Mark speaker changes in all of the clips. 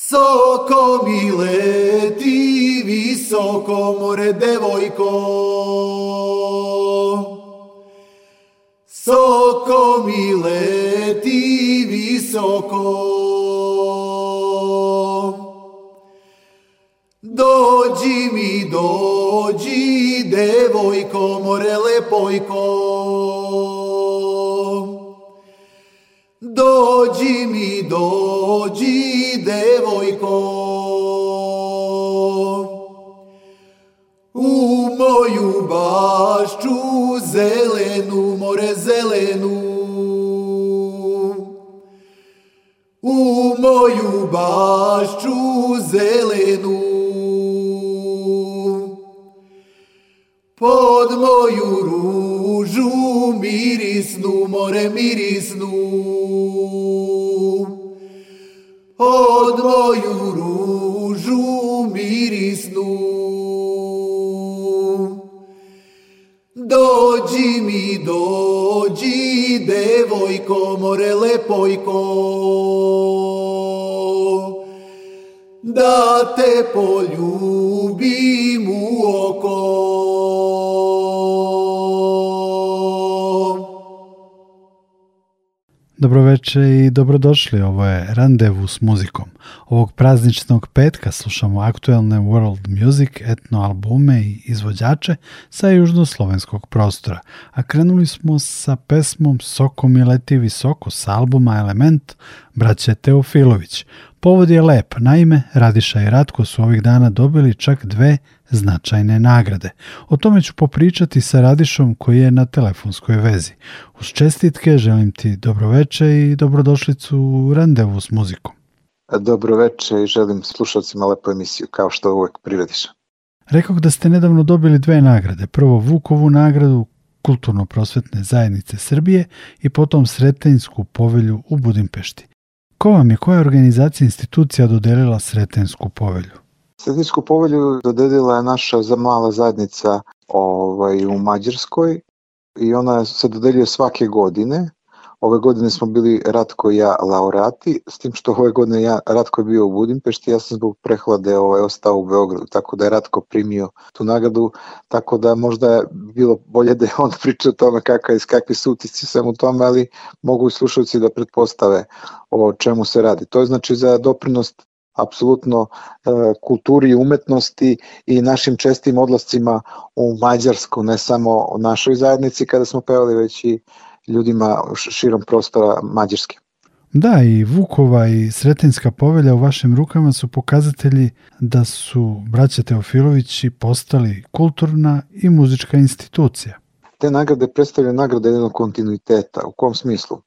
Speaker 1: Soko mi leti visoko more devojko Soko mi leti visoko Dođi mi, dođi, devojko, more lepojko. Dođi mi, dođi, zelenu. U moju bašću zelenu. Pod moju ružu mirisnu, more mirisnu. Pod moju ružu mirisnu. Dođi mi, dođi, devojko, more lepojko, da te poljubim u oko.
Speaker 2: Dobroveče i dobrodošli, ovo je Randevu s muzikom. Ovog prazničnog petka slušamo aktuelne world music, etno albume i izvođače sa južnoslovenskog prostora, a krenuli smo sa pesmom Soko mi leti visoko sa albuma Element braće Teofilović. Povod je lep, naime Radiša i Ratko su ovih dana dobili čak dve značajne nagrade. O tome ću popričati sa Radišom koji je na telefonskoj vezi. Uz čestitke želim ti dobroveče i dobrodošlicu u randevu s muzikom.
Speaker 3: Dobroveče i želim slušalcima lepu emisiju, kao što uvek prirediš.
Speaker 2: Rekao da ste nedavno dobili dve nagrade. Prvo Vukovu nagradu Kulturno-prosvetne zajednice Srbije i potom Sretenjsku povelju u Budimpešti. Ko vam je, koja organizacija institucija dodelila Sretensku povelju?
Speaker 3: Sretensku povelju dodelila je naša za mala zajednica ovaj, u Mađarskoj i ona se dodeljuje svake godine. Ove godine smo bili Ratko i ja laureati, s tim što ove godine ja, Ratko je bio u Budimpešti, ja sam zbog prehlade ovaj, ostao u Beogradu, tako da je Ratko primio tu nagradu, tako da možda je bilo bolje da je on priča o tome kakav, kakvi su utisci sam u tome, ali mogu slušalci da pretpostave o čemu se radi. To je znači za doprinost apsolutno e, kulturi i umetnosti i našim čestim odlascima u Mađarsku, ne samo o našoj zajednici kada smo pevali, već i ljudima širom prostora Mađarske.
Speaker 2: Da, i Vukova i Sretenjska povelja u vašim rukama su pokazatelji da su braća Teofilovići postali kulturna i muzička institucija.
Speaker 3: Te nagrade predstavljaju nagrade jednog kontinuiteta. U kom smislu?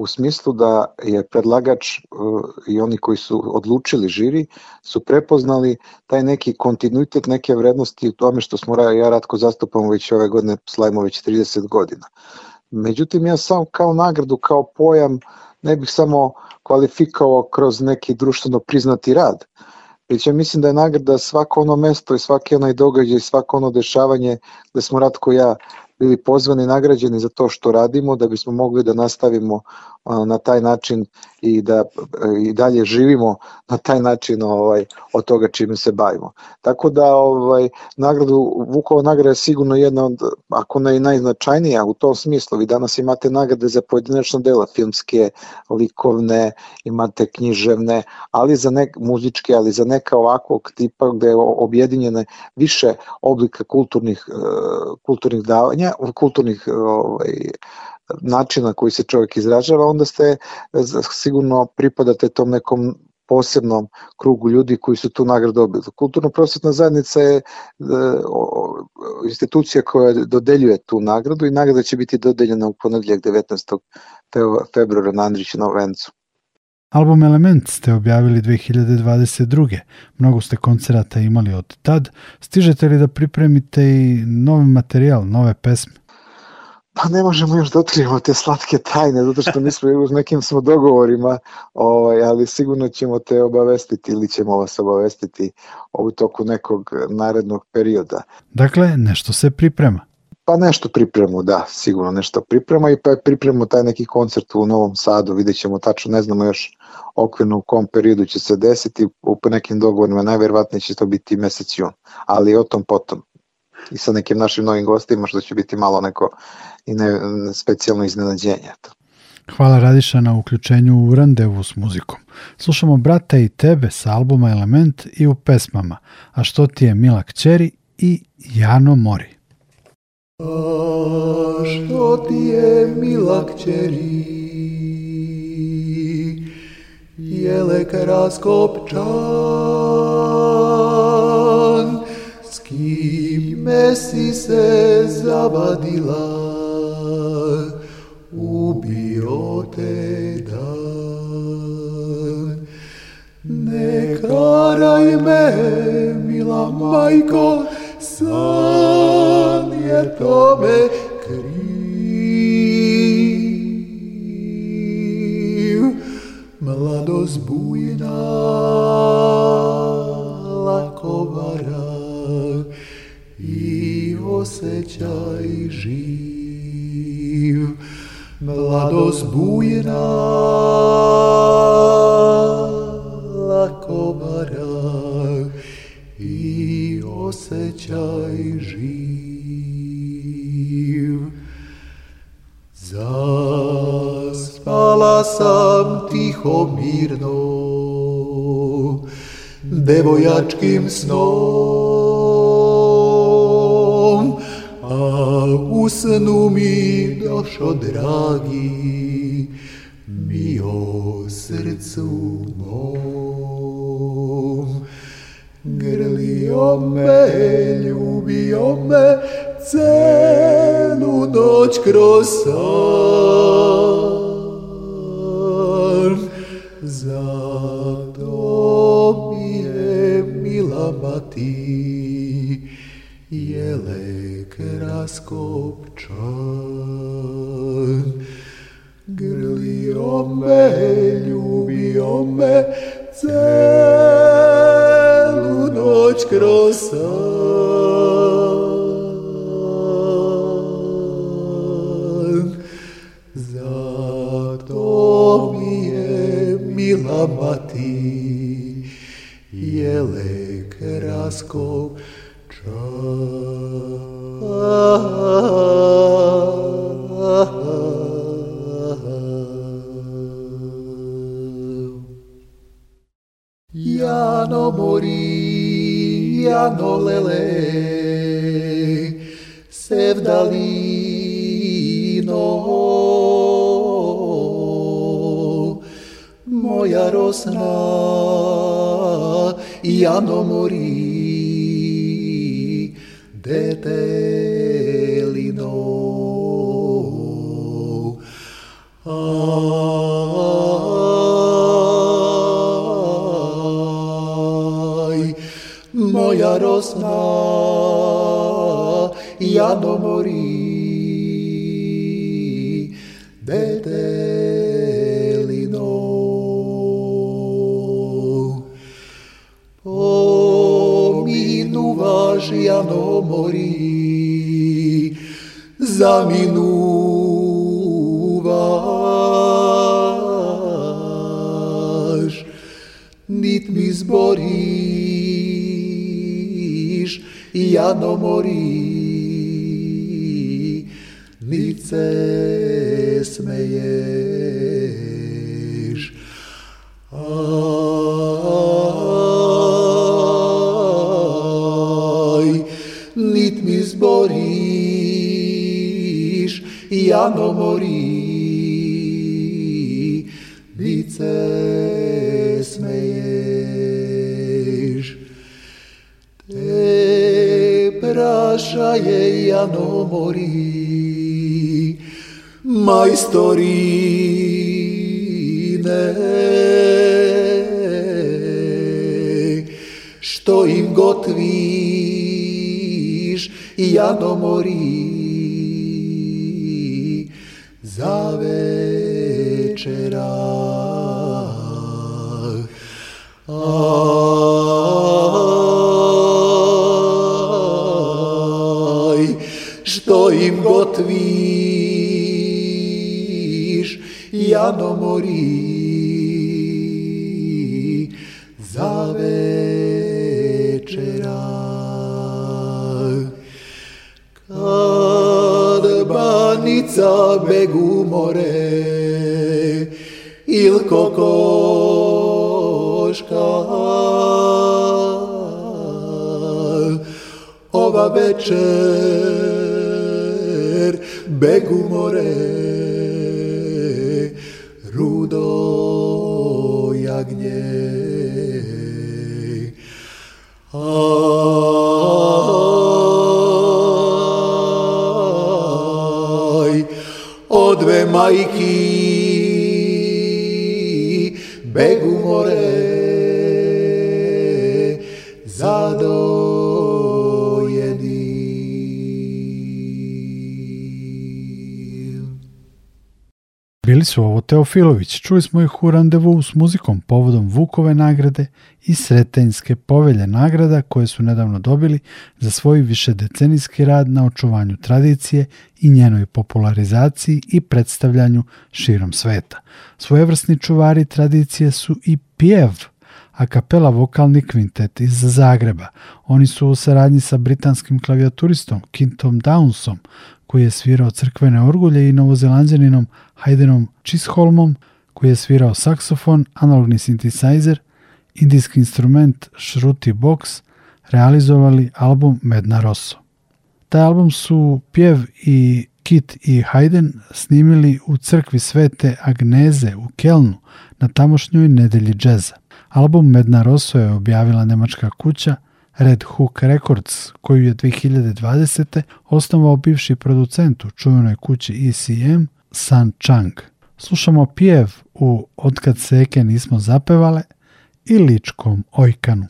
Speaker 3: u smislu da je predlagač uh, i oni koji su odlučili žiri su prepoznali taj neki kontinuitet neke vrednosti u tome što smo ja Ratko zastupamo već ove godine, slavimo već 30 godina. Međutim, ja sam kao nagradu, kao pojam, ne bih samo kvalifikao kroz neki društveno priznati rad, već ja mislim da je nagrada svako ono mesto i svaki onaj događaj, svako ono dešavanje gde smo Ratko ja bili pozvani i nagrađeni za to što radimo da bismo mogli da nastavimo na taj način i da i dalje živimo na taj način ovaj od toga čime se bavimo. Tako da ovaj nagradu Vukova nagrada je sigurno jedna od ako ne i najznačajnija u tom smislu. Vi danas imate nagrade za pojedinačna dela, filmske, likovne, imate književne, ali za nek muzičke, ali za neka ovakvog tipa gde je objedinjene više oblika kulturnih e, kulturnih davanja, kulturnih ovaj načina koji se čovjek izražava, onda ste e, sigurno pripadate tom nekom posebnom krugu ljudi koji su tu nagradu dobili. Kulturno-prosvetna zajednica je e, institucija koja dodeljuje tu nagradu i nagrada će biti dodeljena u ponedljak 19. februara na Andriću Vencu.
Speaker 2: Album Element ste objavili 2022. Mnogo ste koncerata imali od tad. Stižete li da pripremite i novi materijal, nove pesme?
Speaker 3: Pa ne možemo još da otkrijemo te slatke tajne, zato što mi smo u nekim smo dogovorima, ovaj, ali sigurno ćemo te obavestiti ili ćemo vas obavestiti u toku nekog narednog perioda.
Speaker 2: Dakle, nešto se priprema.
Speaker 3: Pa nešto pripremu, da, sigurno nešto priprema i pa pripremu taj neki koncert u Novom Sadu, vidjet ćemo tačno, ne znamo još okvirno u kom periodu će se desiti, u nekim dogovorima najverovatnije će to biti mesec jun, ali o tom potom i sa nekim našim novim gostima što će biti malo neko i ne, specijalno iznenađenje.
Speaker 2: Hvala Radiša na uključenju u randevu s muzikom. Slušamo Brata i tebe sa albuma Element i u pesmama A što ti je Mila Kćeri i Jano Mori.
Speaker 1: A što ti je Mila Kćeri? Jelek raskopčan S kime si se zabadila? Ubio te dan. Ne karaj me, mila majko, san je tome kriv. Mladost bujna, lako vara i osjećaj živ mladost bujna, bara i osjećaj živ. Zaspala sam tiho mirno, devojačkim snom, a u snu mi došo dragi, mi o srcu mom. Grlio me, ljubio me, celu noć kroz san. Zato mi je mila mati, jelek raskopčan. Grlio me, ljubio me, celu noć kroz san. šabaty, jelek raskov čas. Jano mori, Jano lele, se vdalino moja rosna, Jano mori, detelino. Aj, moja rosna, jano mori, Pominuvaš jano mori, zaminuvaš, nit mi zboriš, jano mori, nit se smeješ. Aj, jano mori, se smeješ. Te prašaje jano mori, majstorine, što im gotviš, jano mori, Jano mori dve majky
Speaker 2: Bili su ovo Teofilović, čuli smo ih u randevu s muzikom povodom Vukove nagrade i Sretenjske povelje nagrada koje su nedavno dobili za svoj višedecenijski rad na očuvanju tradicije i njenoj popularizaciji i predstavljanju širom sveta. Svojevrsni čuvari tradicije su i pjev, a kapela vokalni kvintet iz Zagreba. Oni su u saradnji sa britanskim klavijaturistom Kintom Downsom, koji je svirao crkvene orgulje i novozelanđaninom Haydenom Chisholmom, koji je svirao saksofon, analogni synthesizer, indijski instrument Shruti Box, realizovali album Medna Rosso. Taj album su Pjev i Kit i Hayden snimili u crkvi Svete Agneze u Kelnu na tamošnjoj nedelji džeza. Album Medna Rosso je objavila nemačka kuća Red Hook Records, koju je 2020. osnovao bivši producent u čuvenoj kući ECM, San Chang. Slušamo pjev u Otkad seke nismo zapevale i ličkom ojkanu.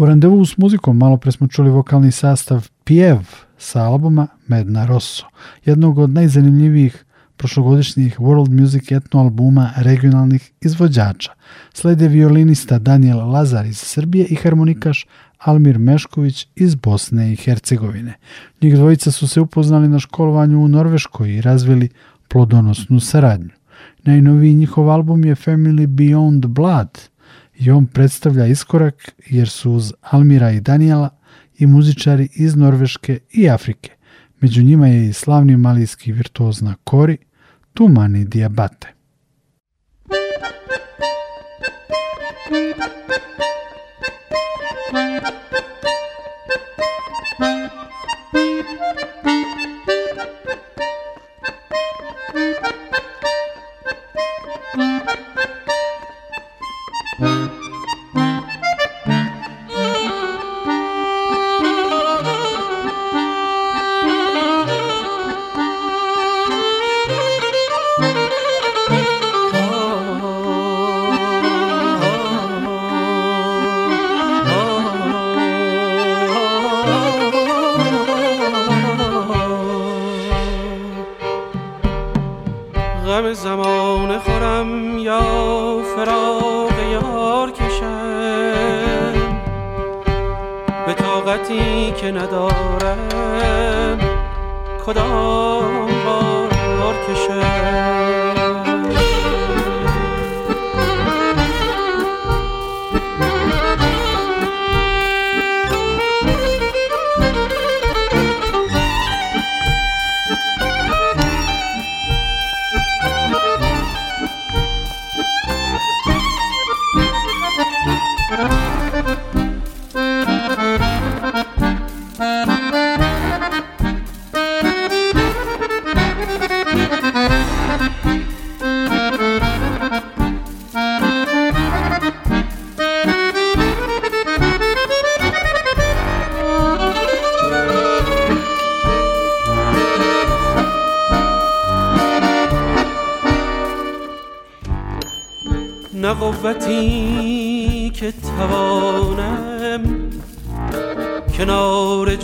Speaker 2: U randevu s muzikom malo pre smo čuli vokalni sastav Pjev sa albuma Medna Rosso, jednog od najzanimljivijih prošlogodišnjih World Music etno albuma regionalnih izvođača. Slede violinista Daniel Lazar iz Srbije i harmonikaš Almir Mešković iz Bosne i Hercegovine. Njih dvojica su se upoznali na školovanju u Norveškoj i razvili plodonosnu saradnju. Najnoviji njihov album je Family Beyond Blood i on predstavlja iskorak jer su uz Almira i Daniela i muzičari iz Norveške i Afrike. Među njima je i slavni malijski virtuozna Kori, Tumani Diabate.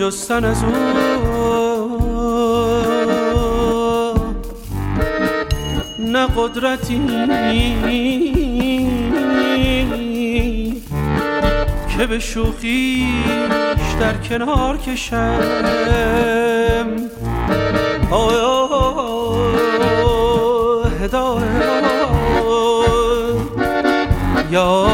Speaker 4: جستن از او. نه قدرتی که به شوخیش در کنار کشم. هدایت. یا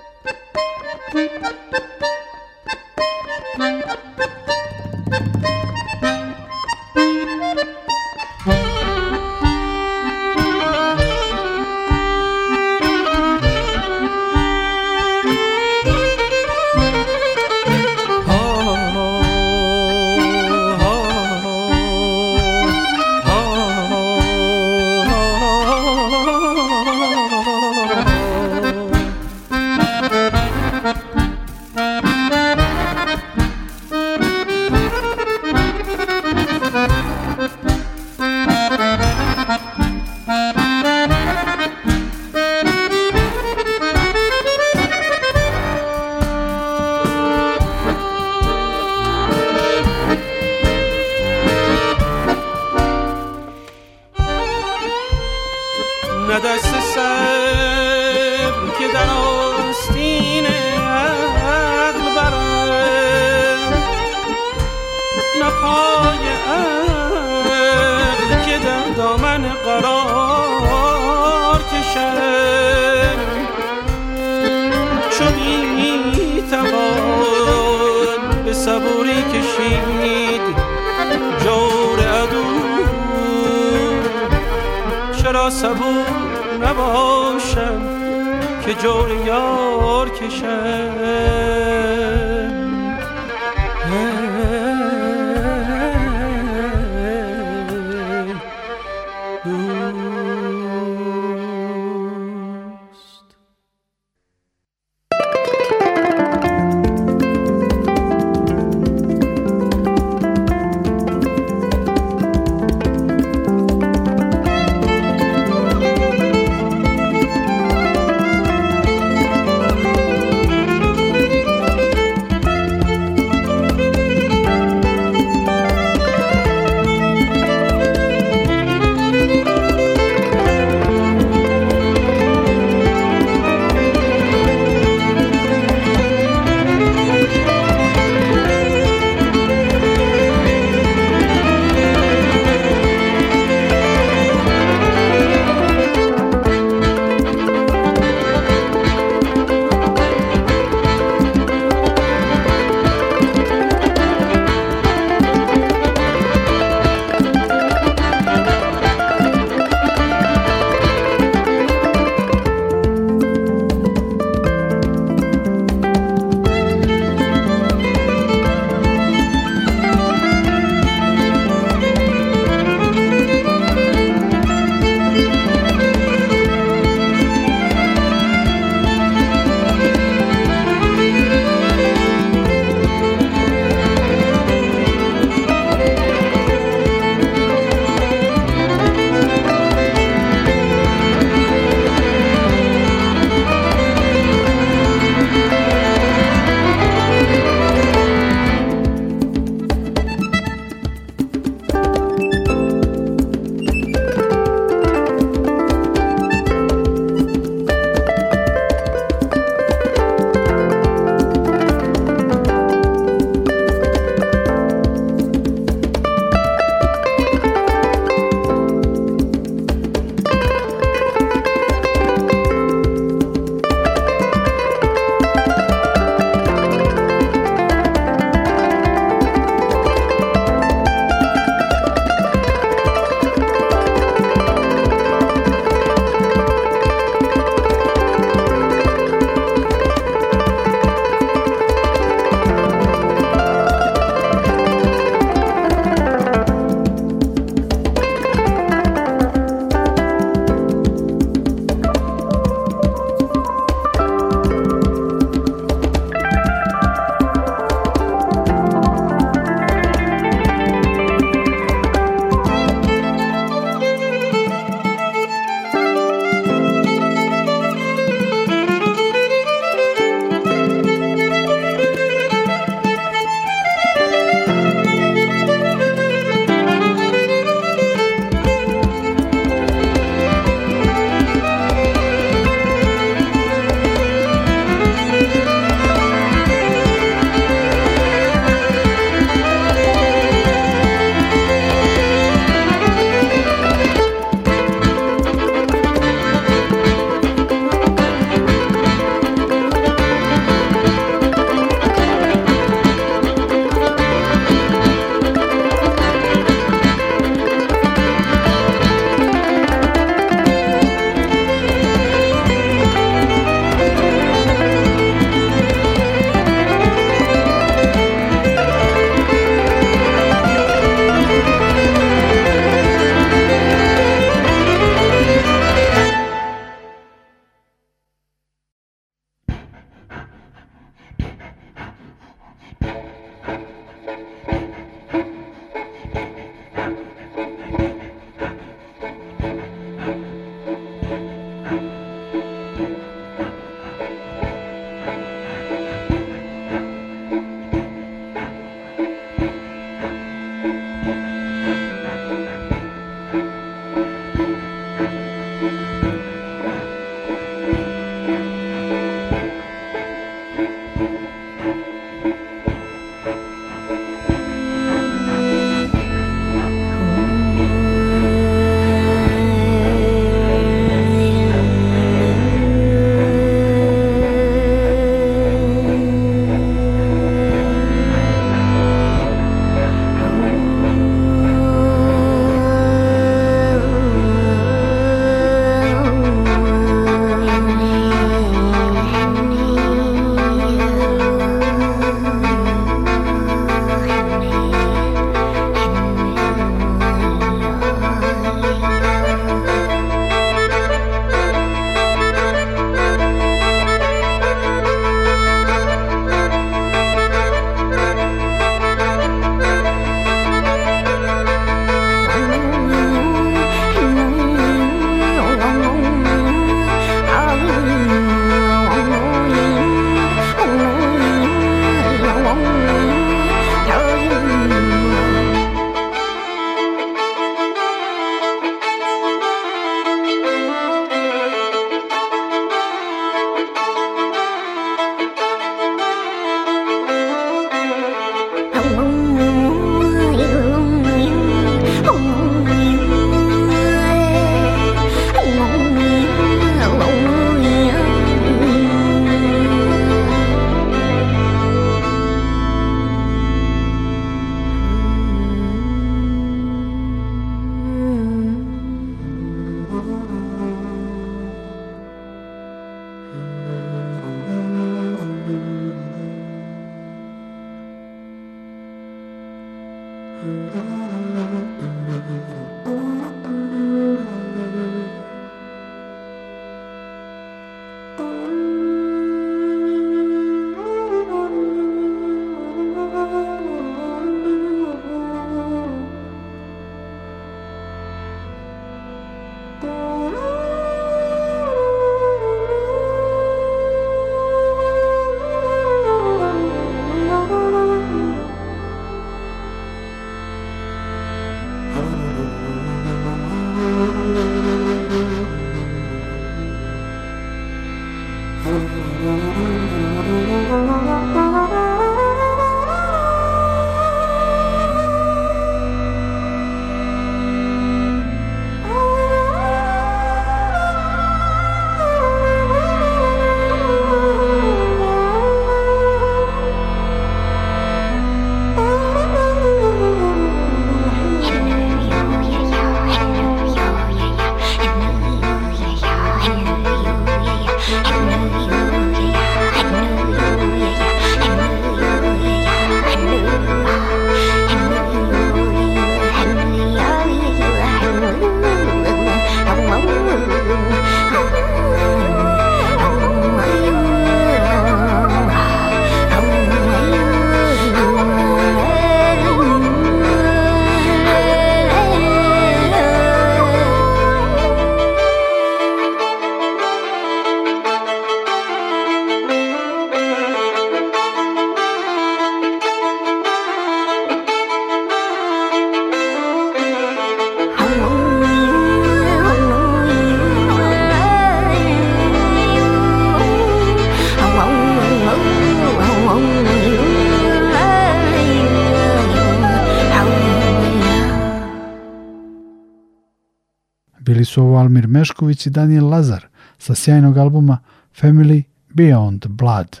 Speaker 2: su ovo Almir Mešković i Daniel Lazar sa sjajnog albuma Family Beyond Blood.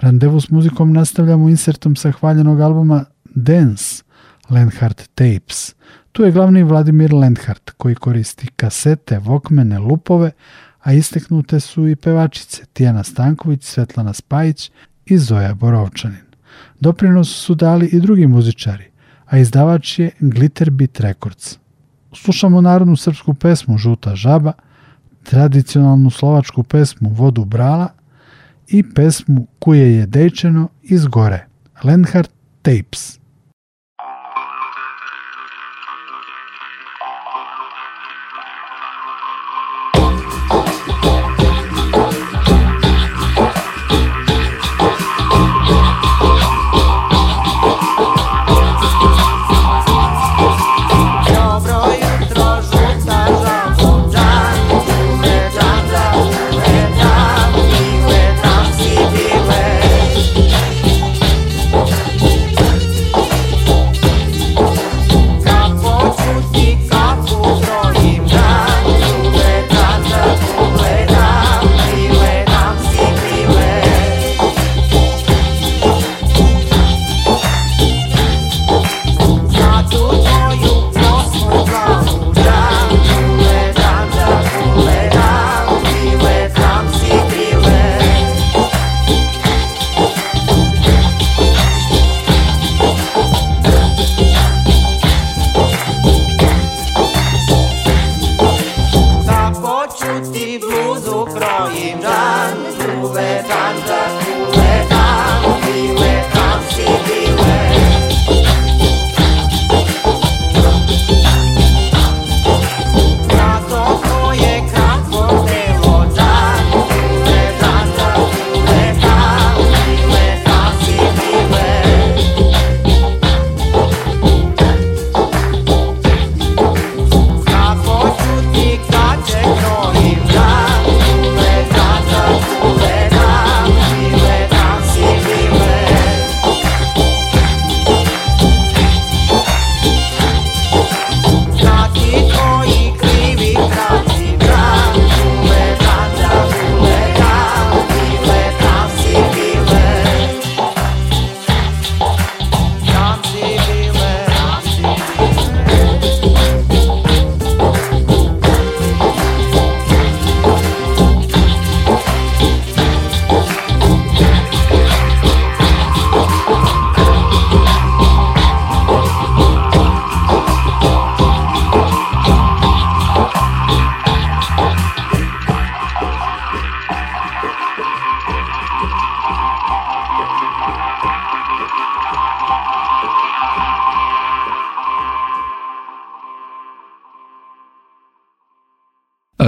Speaker 2: Randevu s muzikom nastavljamo insertom sa hvaljenog albuma Dance Lenhart Tapes. Tu je glavni Vladimir Lenhart koji koristi kasete, vokmene, lupove, a isteknute su i pevačice Tijana Stanković, Svetlana Spajić i Zoja Borovčanin. Doprinos su dali i drugi muzičari, a izdavač je Glitterbit Records. Slušamo narodnu srpsku pesmu Žuta žaba, tradicionalnu slovačku pesmu Vodu brala i pesmu Kuje je dejčeno iz gore, Lenhart Tapes.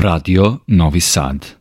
Speaker 5: Radio Novi Sad.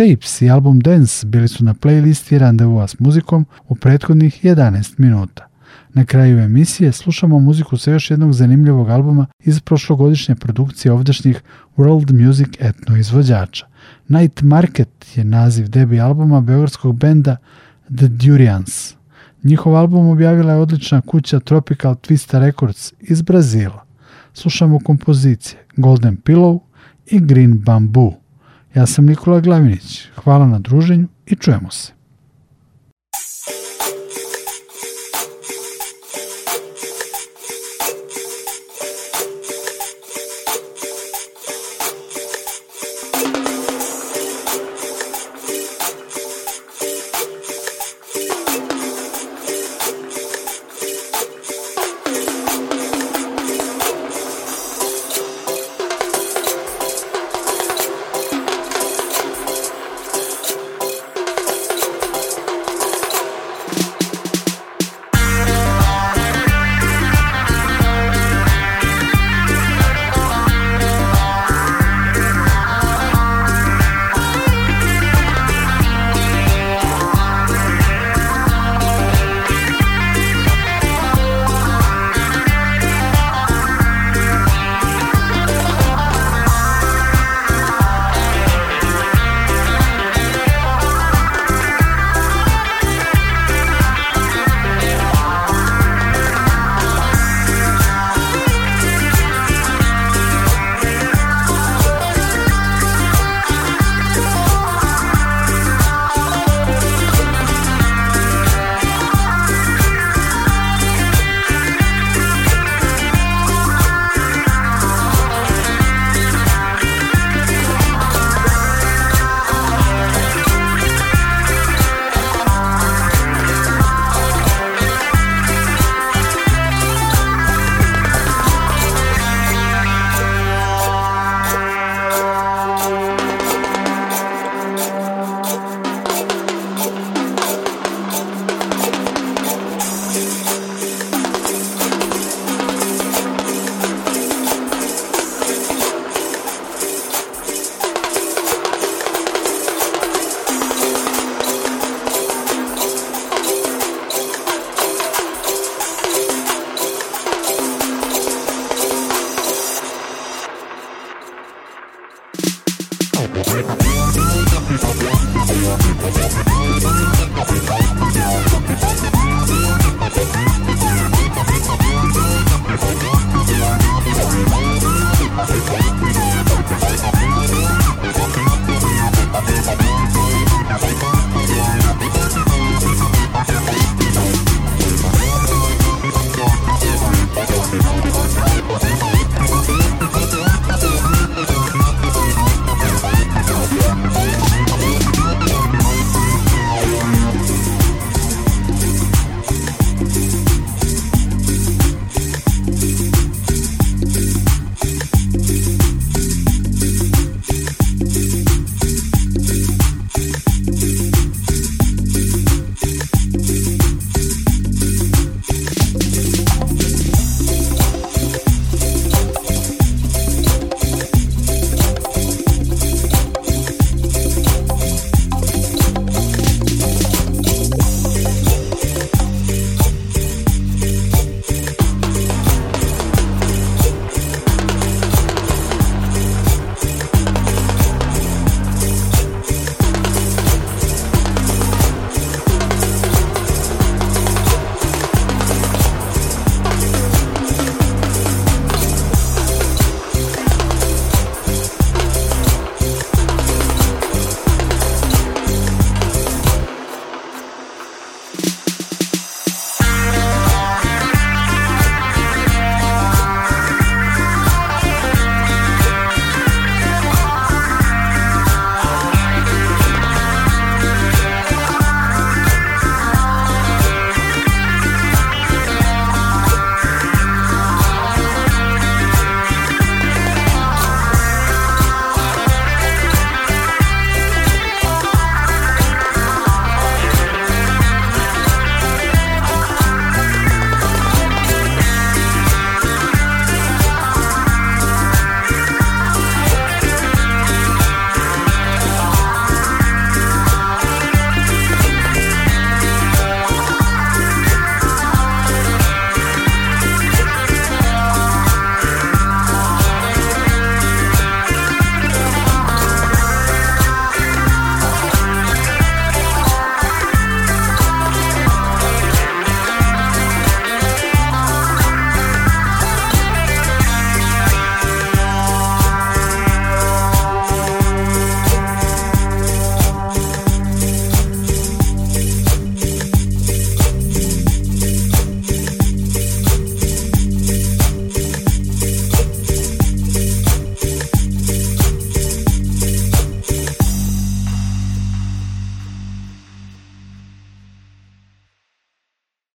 Speaker 2: Tapes i album Dance bili su na playlisti Randevua s muzikom u prethodnih 11 minuta. Na kraju emisije slušamo muziku sa još jednog zanimljivog albuma iz prošlogodišnje produkcije ovdašnjih World Music etno izvođača. Night Market je naziv debi albuma beogradskog benda The Durians. Njihov album objavila je odlična kuća Tropical Twista Records iz Brazila. Slušamo kompozicije Golden Pillow i Green Bamboo. Ja sam Nikola Glavinić. Hvala na druženju i čujemo se.